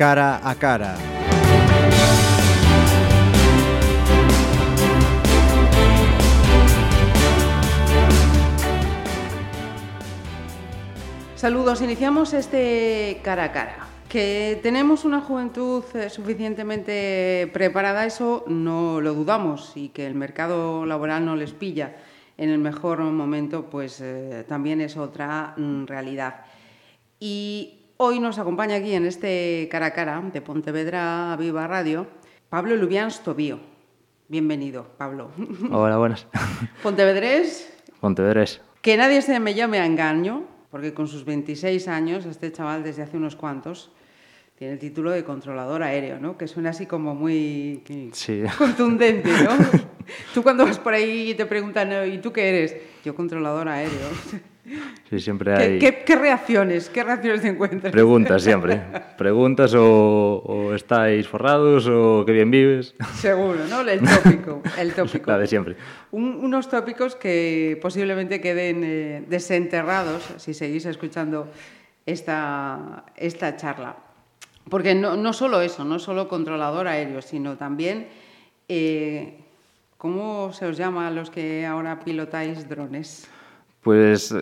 cara a cara. Saludos, iniciamos este cara a cara. Que tenemos una juventud eh, suficientemente preparada, eso no lo dudamos, y que el mercado laboral no les pilla en el mejor momento, pues eh, también es otra mm, realidad. Y hoy nos acompaña aquí en este cara a cara de Pontevedra Viva Radio Pablo Lubians Tobío. Bienvenido, Pablo. Hola, buenas. Pontevedrés. Pontevedrés. Que nadie se me llame a engaño, porque con sus 26 años, este chaval desde hace unos cuantos, tiene el título de controlador aéreo, ¿no? Que suena así como muy sí. contundente, ¿no? tú cuando vas por ahí y te preguntan, ¿y tú qué eres? Yo controlador aéreo. Sí, siempre hay... ¿Qué, qué, reacciones? ¿Qué reacciones te encuentras? Preguntas siempre. Preguntas o, o, estáis forrados o qué bien vives. Seguro, ¿no? El tópico. El tópico. La de siempre. Un, unos tópicos que posiblemente queden eh, desenterrados si seguís escuchando esta, esta charla. Porque no, no, solo eso, no solo controlador aéreo, sino también, eh, ¿cómo se os llama a los que ahora pilotáis drones? Pues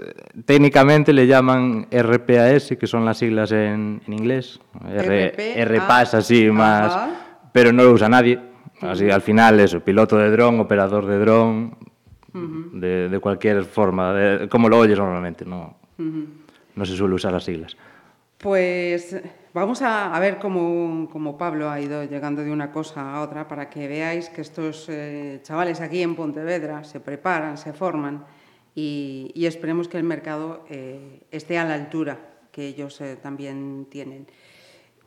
técnicamente le llaman RPAS, que son las siglas en, en inglés. R, RPAS, así más. Ajá. Pero no lo usa nadie. Así al final, eso, piloto de dron, operador de dron, uh -huh. de, de, cualquier forma, de, como lo oyes normalmente, no, uh -huh. no se suele usar las siglas. Pues vamos a, a ver cómo, cómo, Pablo ha ido llegando de una cosa a otra para que veáis que estos eh, chavales aquí en Pontevedra se preparan, se forman y, y esperemos que el mercado eh, esté a la altura que ellos eh, también tienen.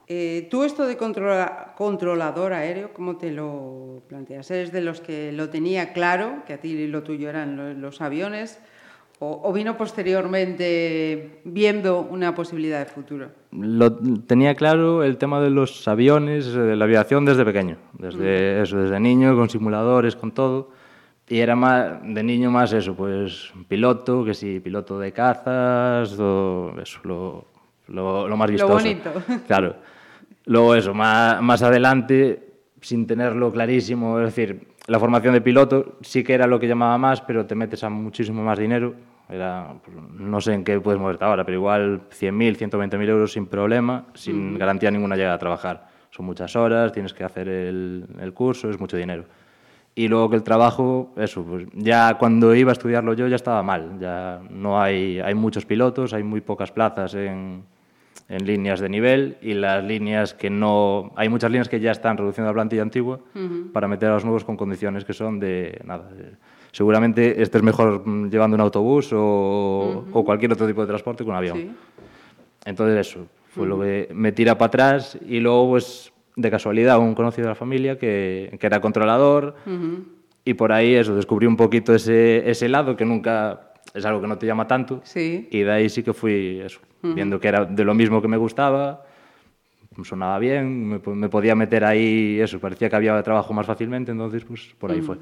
Eh, tú esto de controla, controlador aéreo, ¿cómo te lo planteas? ¿Eres de los que lo tenía claro, que a ti lo tuyo eran los, los aviones? O, o, vino posteriormente viendo una posibilidad de futuro? Lo tenía claro el tema de los aviones, de la aviación desde pequeño, desde, mm. eso, desde niño, con simuladores, con todo. Y era más, de niño más eso, pues piloto, que sí, piloto de cazas, o eso, lo, lo, lo más vistoso. Lo bonito. Claro. Luego eso, más, más adelante, sin tenerlo clarísimo, es decir, la formación de piloto sí que era lo que llamaba más, pero te metes a muchísimo más dinero. Era, pues, no sé en qué puedes moverte ahora, pero igual 100.000, 120.000 euros sin problema, sin mm. garantía ninguna llegada a trabajar. Son muchas horas, tienes que hacer el, el, curso, es mucho dinero. Y luego que el trabajo, eso, pues ya cuando iba a estudiarlo yo ya estaba mal. Ya no hay, hay muchos pilotos, hay muy pocas plazas en, en líneas de nivel y las líneas que no... Hay muchas líneas que ya están reduciendo la plantilla antigua uh -huh. para meter a los nuevos con condiciones que son de... Nada, seguramente estés mejor llevando un autobús o, uh -huh. o, cualquier otro tipo de transporte que un avión. Sí. Entonces eso fue uh -huh. lo que me tira para atrás y luego pues de casualidad un conocido de la familia que, que era controlador y por ahí eso descubrí un poquito ese, ese lado que nunca es algo que no te llama tanto sí. y de ahí sí que fui eso -huh. viendo que era de lo mismo que me gustaba, sonaba bien, me, me, podía meter ahí, eso, parecía que había trabajo más fácilmente, entonces pues por ahí uh -huh. fue.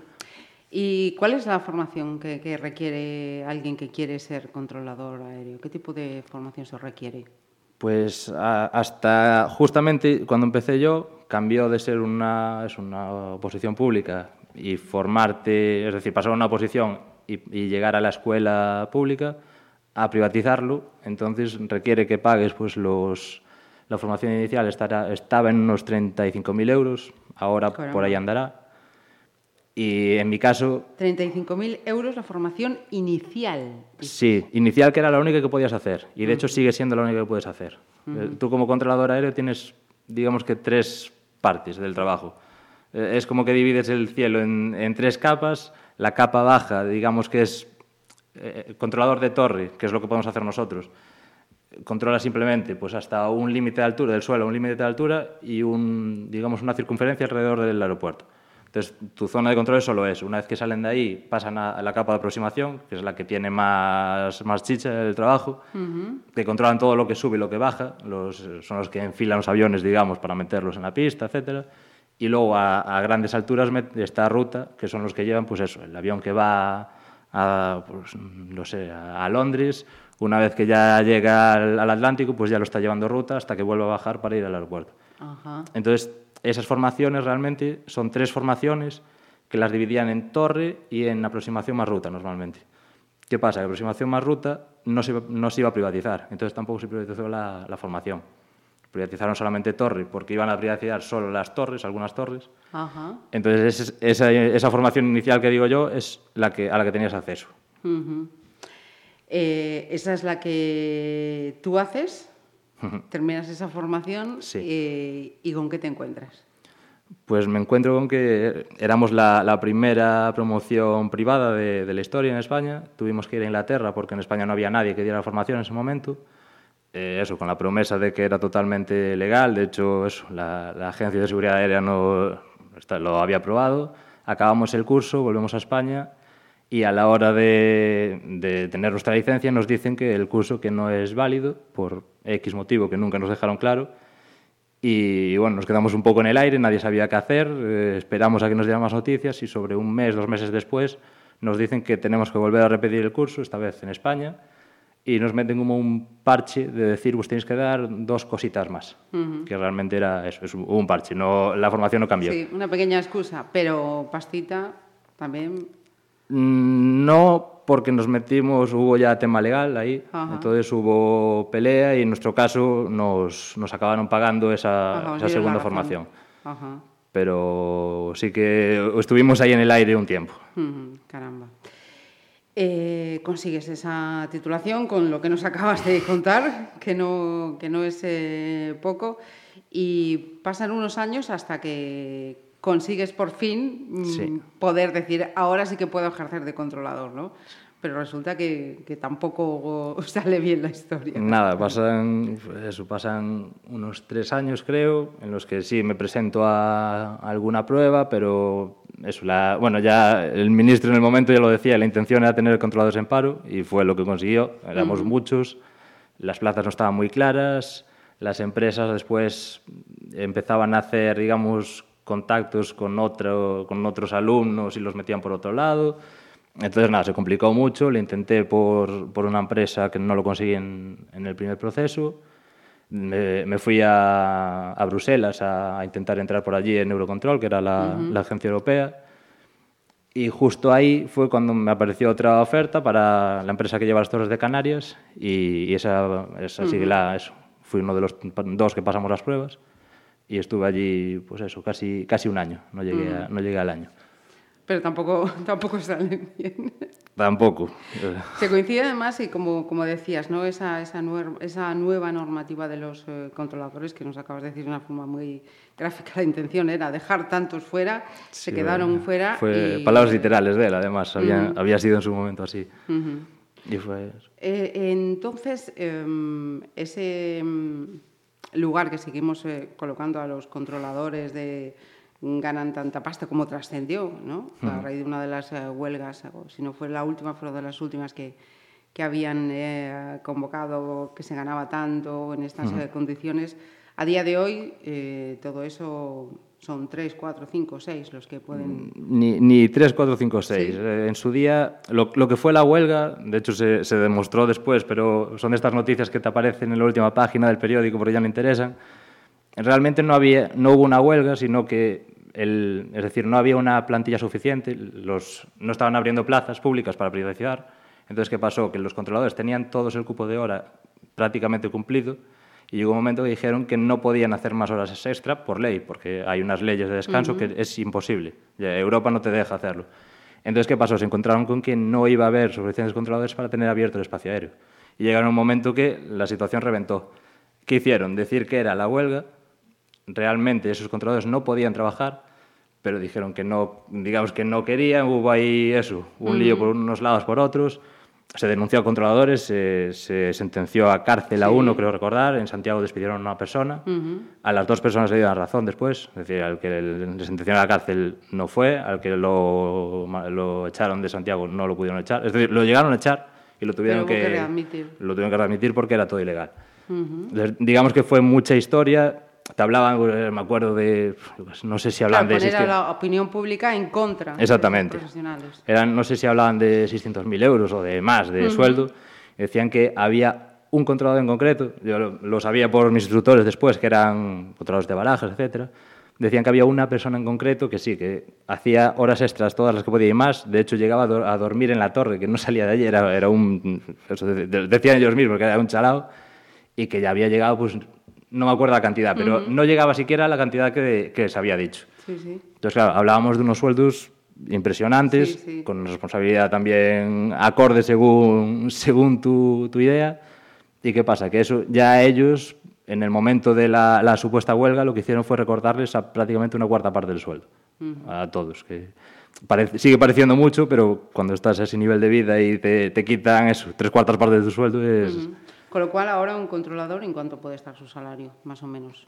¿Y cuál es la formación que, que, requiere alguien que quiere ser controlador aéreo? ¿Qué tipo de formación se requiere? Pues a, hasta justamente cuando empecé yo cambió de ser una, es una posición pública y formarte, es decir, pasar a una posición y, y llegar a la escuela pública, a privatizarlo, entonces requiere que pagues pues los la formación inicial estará, estaba en unos 35.000 euros, ahora Caramba. por ahí andará. Y en mi caso... 35.000 euros la formación inicial. Sí, inicial que era la única que podías hacer. Y de uh -huh. hecho sigue siendo la única que puedes hacer. Uh -huh. Tú como controlador aéreo tienes, digamos que tres partes del trabajo. Eh, es como que divides el cielo en, en tres capas. La capa baja, digamos que es eh, controlador de torre, que es lo que podemos hacer nosotros, controla simplemente pues hasta un límite de altura del suelo, un límite de altura y un, digamos, una circunferencia alrededor del aeropuerto. Entonces, tu zona de control es solo eso. Una vez que salen de ahí, pasan a, la capa de aproximación, que es la que tiene más, más chicha del trabajo, uh -huh. que controlan todo lo que sube y lo que baja, los, son los que enfilan los aviones, digamos, para meterlos en la pista, etcétera. Y luego a, a grandes alturas esta ruta, que son los que llevan, pues eso, el avión que va a, pues, no sé, a, Londres, una vez que ya llega al, al, Atlántico, pues ya lo está llevando ruta hasta que vuelva a bajar para ir al aeropuerto. Ajá. Entonces, esas formaciones realmente son tres formaciones que las dividían en torre y en aproximación más ruta normalmente. ¿Qué pasa? Que aproximación más ruta no se, no se iba a privatizar, entonces tampoco se privatizó la, la formación. Privatizaron solamente torre porque iban a privatizar solo las torres, algunas torres. Ajá. Entonces, es- esa, esa formación inicial que digo yo es la que, a la que tenías acceso. Eh, esa es la que tú haces, terminas esa formación Sí. eh, y ¿con qué te encuentras? Pues me encuentro con que éramos la, la primera promoción privada de, de la historia en España. Tuvimos que ir a Inglaterra porque en España no había nadie que diera formación en ese momento. Eh, eso, con la promesa de que era totalmente legal. De hecho, la, Agencia de Seguridad Aérea no lo había aprobado. Acabamos el curso, volvemos a España y a la hora de, de tener nuestra licencia nos dicen que el curso que no es válido por X motivo que nunca nos dejaron claro y bueno, nos quedamos un poco en el aire, nadie sabía qué hacer, eh, esperamos a que nos dieran más noticias y sobre un mes, dos meses después, nos dicen que tenemos que volver a repetir el curso, esta vez en España, y nos meten como un parche de decir, pues tenéis que dar dos cositas más, que realmente era eso, es un parche, no, la formación no cambió. Sí, una pequeña excusa, pero pastita también. Mm, No, porque nos metimos, hubo ya tema legal ahí, Ajá. entonces hubo pelea y en nuestro caso nos, nos acabaron pagando esa, Ajá, esa segunda formación. Ajá. Pero sí que estuvimos ahí en el aire un tiempo. Ujú, Caramba. Eh, consigues esa titulación con lo que nos acabas de contar, que no, que no es eh, poco, y pasan unos años hasta que consigues por fin mm, Sí. poder decir, ahora sí que puedo ejercer de controlador, ¿no? Pero resulta que, que tampoco sale bien la historia. Nada, pasan, eso, pasan unos tres años, creo, en los que sí me presento a, a alguna prueba, pero eso, la, bueno, ya el ministro en el momento ya lo decía, la intención era tener controladores en paro y fue lo que consiguió. Éramos muchos, las plazas no estaban muy claras, las empresas después empezaban a hacer, digamos, contactos con, otro, con otros alumnos y los metían por otro lado. Entonces, nada, se complicó mucho. Le intenté por, por una empresa que no lo conseguí en, en el primer proceso. Me, me fui a, a Bruselas a, a intentar entrar por allí en Eurocontrol, que era la, la agencia europea. Y justo ahí fue cuando me apareció otra oferta para la empresa que lleva las Torres de Canarias y, y esa, esa sí que la, eso, fui uno de los dos que pasamos las pruebas y estuve allí, pues eso, casi, casi un año, no llegué, a- no llegué al año. Pero tampoco, tampoco sale bien. Tampoco. Se coincide además, y como, como decías, ¿no? esa, esa, nuer- esa nueva normativa de los eh, controladores, que nos acabas de decir de una forma muy gráfica, la intención era dejar tantos fuera, se quedaron bueno, fuera. Fue y- palabras literales de él, además, había, había sido en su momento así. Y fue eso. Eh, entonces, em, ese em, lugar que seguimos eh, colocando a los controladores de ganan tanta pasta como trascendió, ¿no? A raíz de una de las eh, huelgas, o si no fue la última, fue de las últimas que, que habían eh, convocado, que se ganaba tanto en estas eh, condiciones. A día de hoy, eh, todo eso son tres, cuatro, cinco, seis los que pueden... Ni, ni 3, 4, 5, 6. Sí. Eh, En su día, lo, lo que fue la huelga, de hecho se, se demostró después, pero son de estas noticias que te aparecen en la última página del periódico porque ya no interesan. Realmente no, había, no hubo una huelga, sino que, el, es decir, no había una plantilla suficiente, los, no estaban abriendo plazas públicas para privatizar. Entonces, ¿qué pasó? Que los controladores tenían todos el cupo de hora prácticamente cumplido y llegó un momento que dijeron que no podían hacer más horas extra por ley, porque hay unas leyes de descanso que es imposible. Europa no te deja hacerlo. Entonces, ¿qué pasó? Se encontraron con que no iba a haber suficientes controladores para tener abierto el espacio aéreo. Y llegaron a un momento que la situación reventó. ¿Qué hicieron? Decir que era la huelga. Realmente esos controladores no podían trabajar, pero dijeron que no, digamos que no querían. Hubo ahí eso, un lío por unos lados, por otros. Se denunció a controladores, se, se sentenció a cárcel a uno, creo recordar. En Santiago despidieron a una persona. A las dos personas le dieron razón después. Es decir, al que le sentenciaron a la cárcel no fue, al que lo, lo echaron de Santiago no lo pudieron echar. Es decir, lo llegaron a echar y lo tuvieron que, que readmitir. lo tuvieron que readmitir porque era todo ilegal. Entonces, digamos que fue mucha historia. Te hablaban, eh, me acuerdo de, no sé si hablaban Claro, de... poner a 600 la opinión pública en contra Exactamente. de los profesionales. Eran, no sé si hablaban de 600.000 euros o de más de sueldo. Decían que había un controlador en concreto, yo lo, lo sabía por mis instructores después, que eran controladores de barajas, etcétera, decían que había una persona en concreto que sí, que hacía horas extras todas las que podía y más. De hecho, llegaba a, do a dormir en la torre, que no salía de allí, era, era un... Eso decían ellos mismos, que era un chalao, y que ya había llegado, pues, no me acuerdo la cantidad, pero uh -huh. no llegaba siquiera a la cantidad que, que se había dicho. Sí, sí. Entonces, claro, hablábamos de unos sueldos impresionantes, Sí, con responsabilidad también acorde según, según tu, tu idea. ¿Y qué pasa? Que eso ya ellos, en el momento de la, la supuesta huelga, lo que hicieron fue recortarles a prácticamente una cuarta parte del sueldo. A todos. Que parece- sigue pareciendo mucho, pero cuando estás a ese nivel de vida y te, te quitan eso, tres cuartas partes de tu sueldo, es. Con lo cual, ahora un controlador, ¿en cuánto puede estar su salario, más o menos?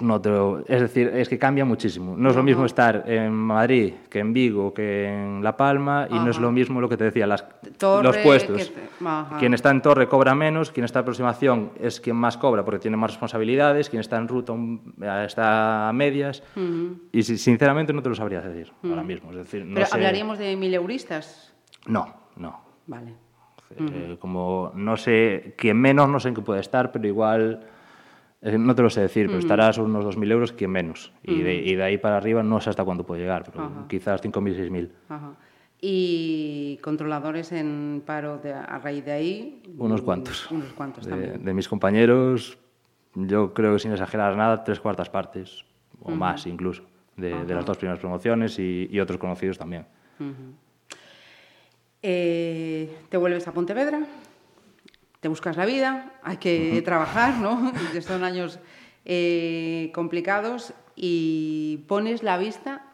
no te lo- es decir, es que cambia muchísimo. No es lo mismo estar en Madrid que en Vigo que en La Palma y no es lo mismo lo que te decía, las, Torre, los puestos. Quien está en torre cobra menos, quien está en aproximación es quien más cobra porque tiene más responsabilidades, quien está en ruta está a medias. Y si- sinceramente no te lo sabría decir ahora mismo. Es decir, no Pero sé- hablaríamos de mileuristas. No, no. Vale. Eh, como no sé, quien menos no sé en qué puede estar, pero igual eh, no te lo sé decir, pero estará sobre unos 2.000 euros quien menos. Y, de, y de ahí para arriba no sé hasta cuándo puede llegar, pero quizás 5.000, 6.000. Ajá. Y controladores en paro de- a raíz de ahí. Unos cuantos. Unos cuantos De, también. de mis compañeros, yo creo que sin exagerar nada, tres cuartas partes, o más incluso, de, de las dos primeras promociones y, y otros conocidos también. Eh, te vuelves a Pontevedra, te buscas la vida, hay que trabajar, ¿no? Son años eh, complicados y pones la vista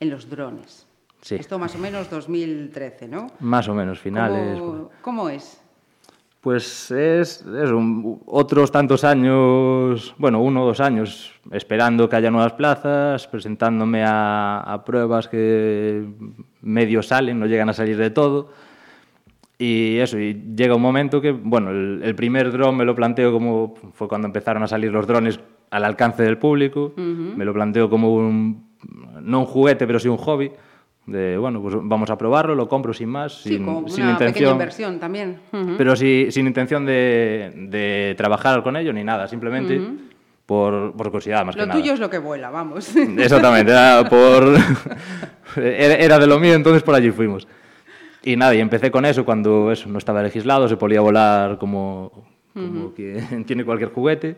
en los drones. Sí. Esto más o menos 2013, ¿no? Más o menos, finales. ¿Cómo, cómo es? Pues es, es un- otros tantos años, bueno, uno o dos años, esperando que haya nuevas plazas, presentándome a, a pruebas que medio salen, no llegan a salir de todo. Y eso, y llega un momento que, bueno, el, el primer dron me lo planteo como, fue cuando empezaron a salir los drones al alcance del público, me lo planteo como un, no un juguete, pero sí un hobby, de, bueno, pues vamos a probarlo, lo compro sin más, Sí, sin, como sin una pequeña intención inversión también. Ujú. pero sí- sin intención de, de trabajar con ello ni nada, simplemente por, por curiosidad más Lo que nada. tuyo es lo que vuela, vamos. Exactamente, era por era de lo mío, entonces por allí fuimos. Y nada, y empecé con eso cuando eso no estaba legislado, se podía volar como, como quien tiene cualquier juguete.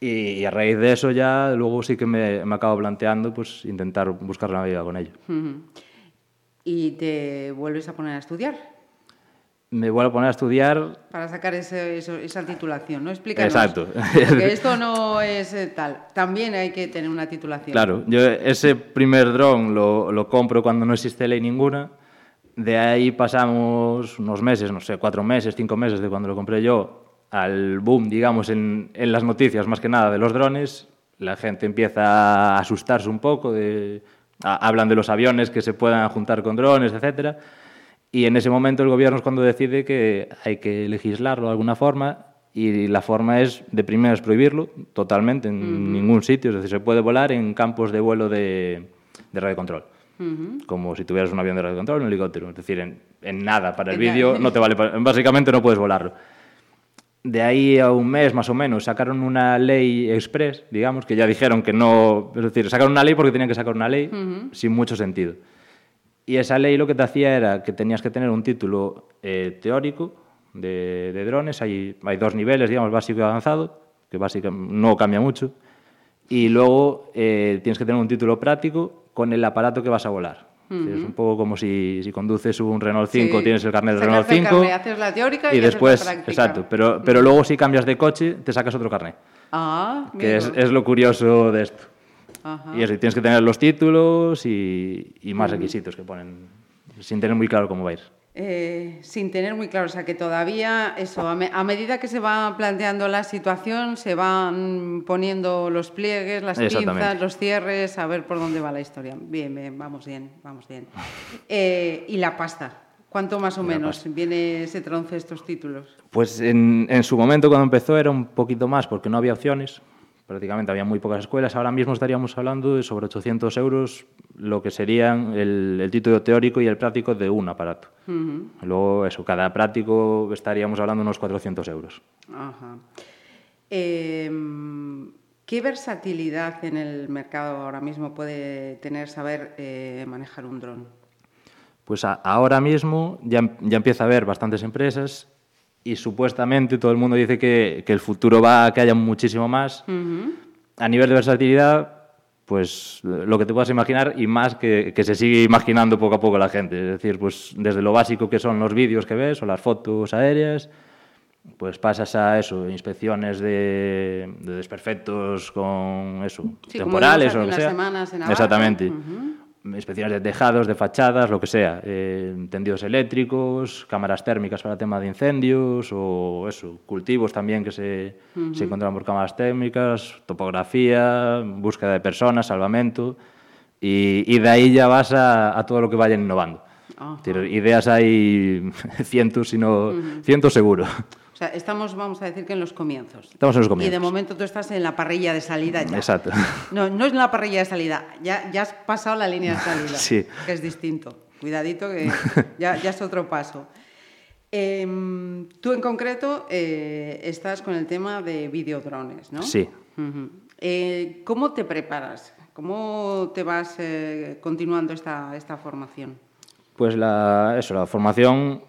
Y, a raíz de eso ya luego sí que me, me acabo planteando pues intentar buscar la vida con ello. Y te vuelves a poner a estudiar Me vuelvo a poner a estudiar para sacar ese- esa titulación, ¿no? Explícanos. Exacto. Porque esto no es eh, tal. También hay que tener una titulación. Claro, yo ese primer dron lo, lo compro cuando no existe ley ninguna. De ahí pasamos unos meses, no sé, cuatro meses, cinco meses de cuando lo compré yo, al boom, digamos, en, en las noticias más que nada de los drones. La gente empieza a asustarse un poco, de, a- hablan de los aviones que se puedan juntar con drones, etcétera. Y en ese momento el gobierno es cuando decide que hay que legislarlo de alguna forma y la forma es, de primero, es prohibirlo totalmente en ningún sitio. Es decir, se puede volar en campos de vuelo de, de radiocontrol. Como si tuvieras un avión de radiocontrol o un helicóptero. Es decir, en, en nada. Para el vídeo no te vale. para- básicamente no puedes volarlo. De ahí a un mes más o menos sacaron una ley express, digamos, que ya dijeron que no. Es decir, sacaron una ley porque tenían que sacar una ley sin mucho sentido. Y esa ley lo que te hacía era que tenías que tener un título eh, teórico de, de drones. Hay, hay dos niveles, digamos, básico y avanzado, que básicamente no cambia mucho. Y luego eh, tienes que tener un título práctico con el aparato que vas a volar. Es un poco como si, si conduces un Renault 5, Sí. tienes el carnet de Renault el 5. carnet, haces la teórica y haces la después, exacto. Pero, pero luego si cambias de coche, te sacas otro carnet. Ah, Que es, es lo curioso de esto. Ajá. Y eso, tienes que tener los títulos y, y más requisitos que ponen, sin tener muy claro cómo va a ir. Eh, sin tener muy claro, o sea que todavía eso, a, me- a medida que se va planteando la situación, se van poniendo los pliegues, las pinzas, los cierres, a ver por dónde va la historia. Bien, bien, vamos bien, vamos bien. Eh, y la pasta, ¿cuánto más o menos viene ese tronce estos títulos? Pues en, en su momento cuando empezó era un poquito más porque no había opciones, prácticamente había muy pocas escuelas. Ahora mismo estaríamos hablando de sobre 800 euros lo que serían el, el título teórico y el práctico de un aparato. Luego, eso, cada práctico estaríamos hablando de unos 400 euros. Ajá. Eh, ¿Qué versatilidad en el mercado ahora mismo puede tener saber eh, manejar un dron? Pues a- ahora mismo ya, ya empieza a haber bastantes empresas y supuestamente todo el mundo dice que, que el futuro va a que haya muchísimo más. A nivel de versatilidad, pues lo que te puedas imaginar y más que, que se sigue imaginando poco a poco la gente. Es decir, pues desde lo básico que son los vídeos que ves o las fotos aéreas, pues pasas a eso, inspecciones de, de desperfectos con eso, Sí, como temporales vimos o lo que sea. semanas en. Exactamente. Ujú. Inspecciones de tejados, de fachadas, lo que sea. Eh, tendidos eléctricos, cámaras térmicas para tema de incendios o eso, cultivos también que se, se encuentran por cámaras térmicas, topografía, búsqueda de personas, salvamento. Y, y de ahí ya vas a, a todo lo que vayan innovando. Ajá. Ideas hay cientos, sino cientos seguro. O sea, estamos, vamos a decir que en los comienzos. Estamos en los Y de comienzos. momento tú estás en la parrilla de salida ya. Exacto. No, no es en la parrilla de salida, ya, ya has pasado la línea de salida, Sí. que es distinto. Cuidadito que ya, ya es otro paso. Em, tú en concreto eh, estás con el tema de videodrones, ¿no? Sí. Eh, ¿Cómo te preparas? ¿Cómo te vas eh, continuando esta, esta formación? Pues la, eso, la formación...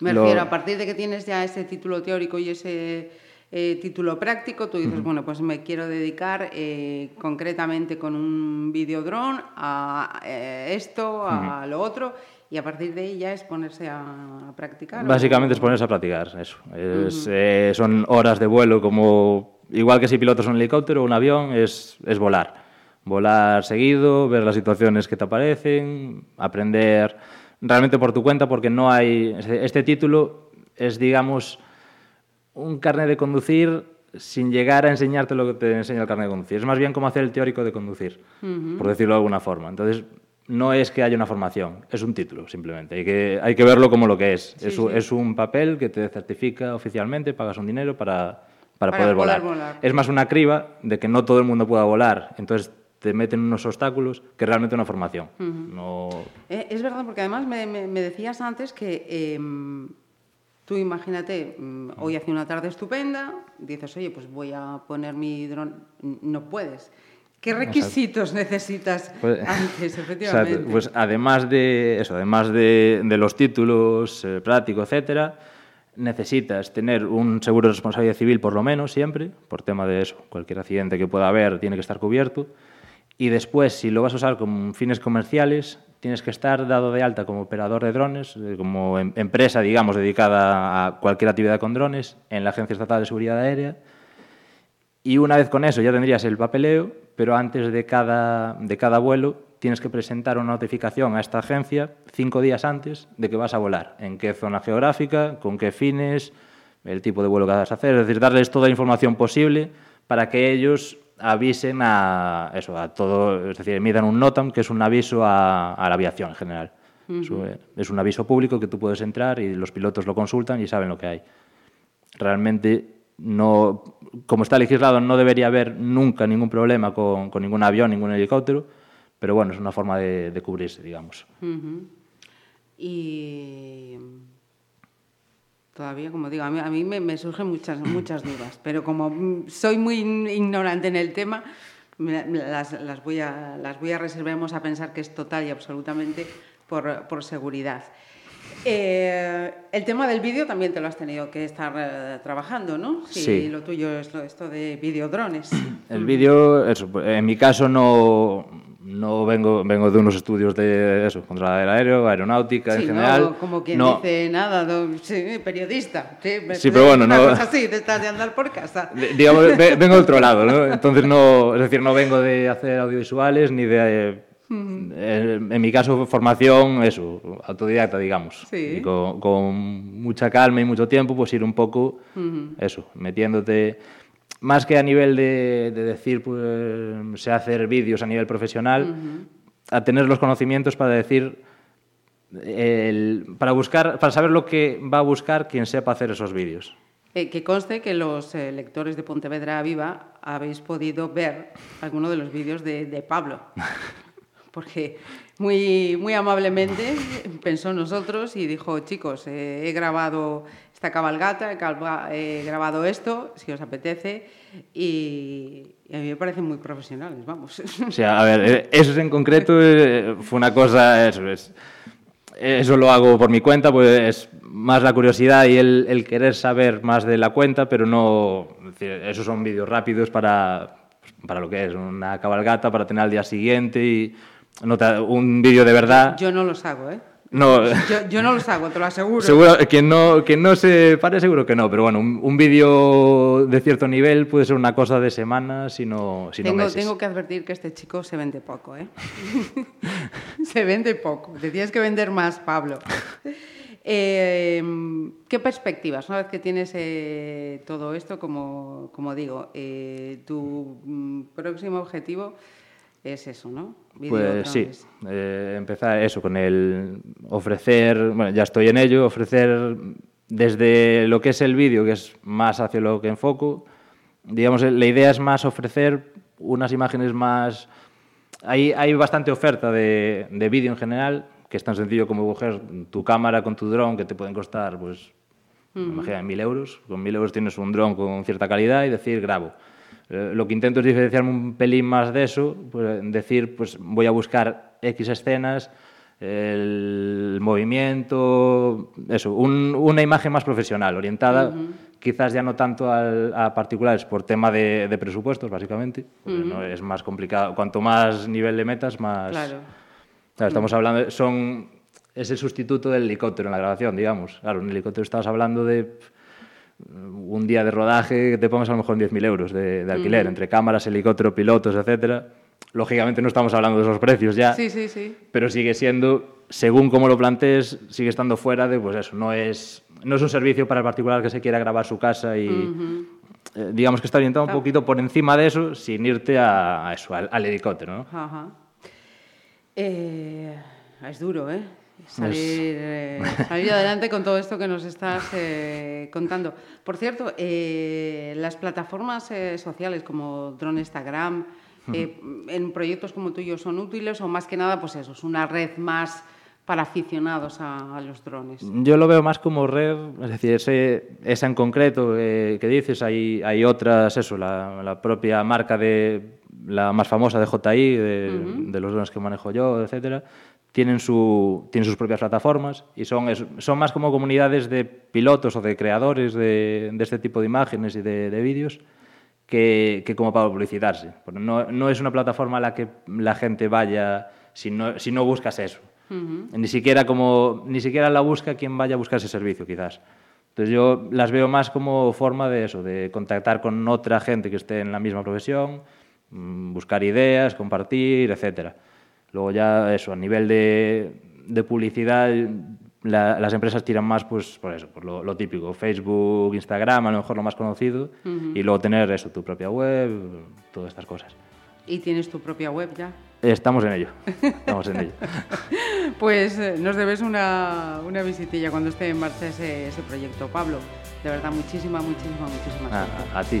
Me lo- refiero, a partir de que tienes ya ese título teórico y ese eh, título práctico, tú dices, bueno, pues me quiero dedicar eh, concretamente con un videodrone a eh, esto, a lo otro, y a partir de ahí ya es ponerse a, practicar. Básicamente es ponerse a practicar, eso. Es, eh, son horas de vuelo como... Igual que si pilotas un helicóptero o un avión, es, es volar. Volar seguido, ver las situaciones que te aparecen, aprender realmente por tu cuenta, porque no hay... Este, título es, digamos, un carnet de conducir sin llegar a enseñarte lo que te enseña el carnet de conducir. Es más bien como hacer el teórico de conducir, por decirlo de alguna forma. Entonces, no es que haya una formación, es un título simplemente. Hay que, hay que verlo como lo que es. Sí, es, un- sí. es un papel que te certifica oficialmente, pagas un dinero para, para, Para poder, poder volar. volar. Es más una criba de que no todo el mundo pueda volar. Entonces, te meten unos obstáculos que realmente una formación. no, Eh, es verdad, porque además me, me- me decías antes que em, tú imagínate, mm, hoy hace una tarde estupenda, dices, oye, pues voy a poner mi dron, no puedes. ¿Qué requisitos necesitas Pues- antes, Exacto. efectivamente? Pues además de eso, además de, de los títulos, eh, práctico, etcétera, necesitas tener un seguro de responsabilidad civil por lo menos siempre, por tema de eso, cualquier accidente que pueda haber tiene que estar cubierto. Y después, si lo vas a usar con fines comerciales, tienes que estar dado de alta como operador de drones, eh, como em- empresa, digamos, dedicada a cualquier actividad con drones en la Agencia Estatal de Seguridad Aérea. Y una vez con eso ya tendrías el papeleo, pero antes de cada, de cada vuelo tienes que presentar una notificación a esta agencia cinco días antes de que vas a volar, en qué zona geográfica, con qué fines, el tipo de vuelo que vas a hacer, es decir, darles toda la información posible para que ellos avisen a eso, a todo, es decir, emitan un NOTAM, que es un aviso a, a la aviación en general. Es un- Es un aviso público que tú puedes entrar y los pilotos lo consultan y saben lo que hay realmente no, como está legislado, no debería haber nunca ningún problema con, con ningún avión, ningún helicóptero, pero bueno, es una forma de, de cubrirse, digamos. Y todavía, como digo, a mí, a mí me, me surgen muchas, muchas dudas, pero como soy muy ignorante en el tema, las, las voy a, las voy a reservar, vamos a pensar que es total y absolutamente por, por seguridad. Eh, el tema del vídeo también te lo has tenido que estar eh, trabajando, ¿no? Si Sí. lo tuyo es lo- esto de videodrones. El vídeo, en mi caso no, no vengo, vengo de unos estudios de eso, contra el aéreo, aeronáutica Sí, en ¿no? general. Como quien No, dice nada, no, sí, periodista. Sí, Sí, pero bueno, no- así, de estar de andar por casa. de- digamos, ve- vengo de otro lado, ¿no? Entonces no, es decir, no vengo de hacer audiovisuales ni de... eh, en, en mi caso, formación, eso, autodidacta, digamos. Sí. Y con, con mucha calma y mucho tiempo, pues ir un poco, eso, metiéndote... Más que a nivel de, de decir, pues, sé hacer vídeos a nivel profesional, a tener los conocimientos para decir, el- para buscar, para saber lo que va a buscar quien sepa hacer esos vídeos. Eh, que conste que los eh, lectores de Pontevedra Viva habéis podido ver alguno de los vídeos de, de Pablo. Porque muy, muy amablemente pensó en nosotros y dijo, chicos, eh, he grabado esta cabalgata, he, grabado esto, si os apetece, y, y a mí me parecen muy profesionales, vamos. O sea, a ver, eh, eso en concreto eh, fue una cosa, eso es, eso lo hago por mi cuenta, pues es más la curiosidad y el, el querer saber más de la cuenta, pero no, es decir, esos son vídeos rápidos para, para lo que es, una cabalgata, para tener al día siguiente y no te- un vídeo de verdad. Yo no los hago, ¿eh? No, Yo, yo no los hago, te lo aseguro. seguro, quien no, quien no se pare seguro que no, pero bueno, un, un vídeo de cierto nivel puede ser una cosa de semanas, si no, si no tengo, meses. tengo que advertir que este chico se vende poco, ¿eh? se vende poco. Te tienes que vender más, Pablo. Eh, ¿Qué perspectivas? Una vez que tienes eh, todo esto, como, como digo, eh, tu mm, próximo objetivo es eso, ¿no? Pues sí, eh, empezar eso, con el ofrecer, bueno, ya estoy en ello, ofrecer desde lo que es el vídeo, que es más hacia lo que enfoco, digamos, la idea es más ofrecer unas imágenes más... Hay, hay bastante oferta de, de vídeo en general, que es tan sencillo como coger tu cámara con tu dron, que te pueden costar, pues, imagina, mil euros. Con mil euros tienes un dron con cierta calidad y decir, grabo. Eh, Lo que intento es diferenciarme un pelín más de eso, pues, decir, pues voy a buscar X escenas, el movimiento, eso, un- una imagen más profesional, orientada quizás ya no tanto al- a particulares por tema de, de presupuestos, básicamente, porque no es más complicado. Cuanto más nivel de metas, más... Claro. Claro, estamos hablando, son, es el sustituto del helicóptero en la grabación, digamos. Claro, el helicóptero estabas hablando de un día de rodaje que te pongas a lo mejor en 10.000 euros de, de alquiler, entre cámaras, helicóptero, pilotos, etcétera. Lógicamente no estamos hablando de esos precios ya, Sí, sí, sí. pero sigue siendo, según como lo plantees, sigue estando fuera de, pues eso, no es, no es un servicio para el particular que se quiera grabar su casa y, eh, digamos que está orientado un poquito por encima de eso, sin irte a, a eso, al, al helicóptero, ¿no? Ajá. Eh, es duro, ¿eh? Salir, eh, salir adelante con todo esto que nos estás eh, contando. Por cierto, eh, las plataformas sociales como Drone Instagram, en proyectos como tuyo, ¿son útiles o más que nada, pues eso, es una red más para aficionados a, a los drones? Yo lo veo más como red, es decir, ese- esa en concreto que dices, hay, hay otras, eso, la, la propia marca de la más famosa de JI, de, de los drones que manejo yo, etcétera, tienen, su, tienen sus propias plataformas y son, es- son más como comunidades de pilotos o de creadores de, de este tipo de imágenes y de, de vídeos que, que como para publicitarse. No, no es una plataforma a la que la gente vaya si no, si no buscas eso. Ni siquiera como ni siquiera la busca quien vaya a buscar ese servicio, quizás. Entonces yo las veo más como forma de eso, de contactar con otra gente que esté en la misma profesión, buscar ideas, compartir, etcétera. Luego ya eso, a nivel de, de publicidad, la- las empresas tiran más pues por eso, por lo, lo típico, Facebook, Instagram, a lo mejor lo más conocido, y luego tener eso, tu propia web, todas estas cosas. ¿Y tienes tu propia web ya? Estamos en ello, estamos en ello. Pues eh, nos debes una, una visitilla cuando esté en marcha ese, ese proyecto, Pablo. De verdad, muchísima, muchísima, muchísima Ah, a ti.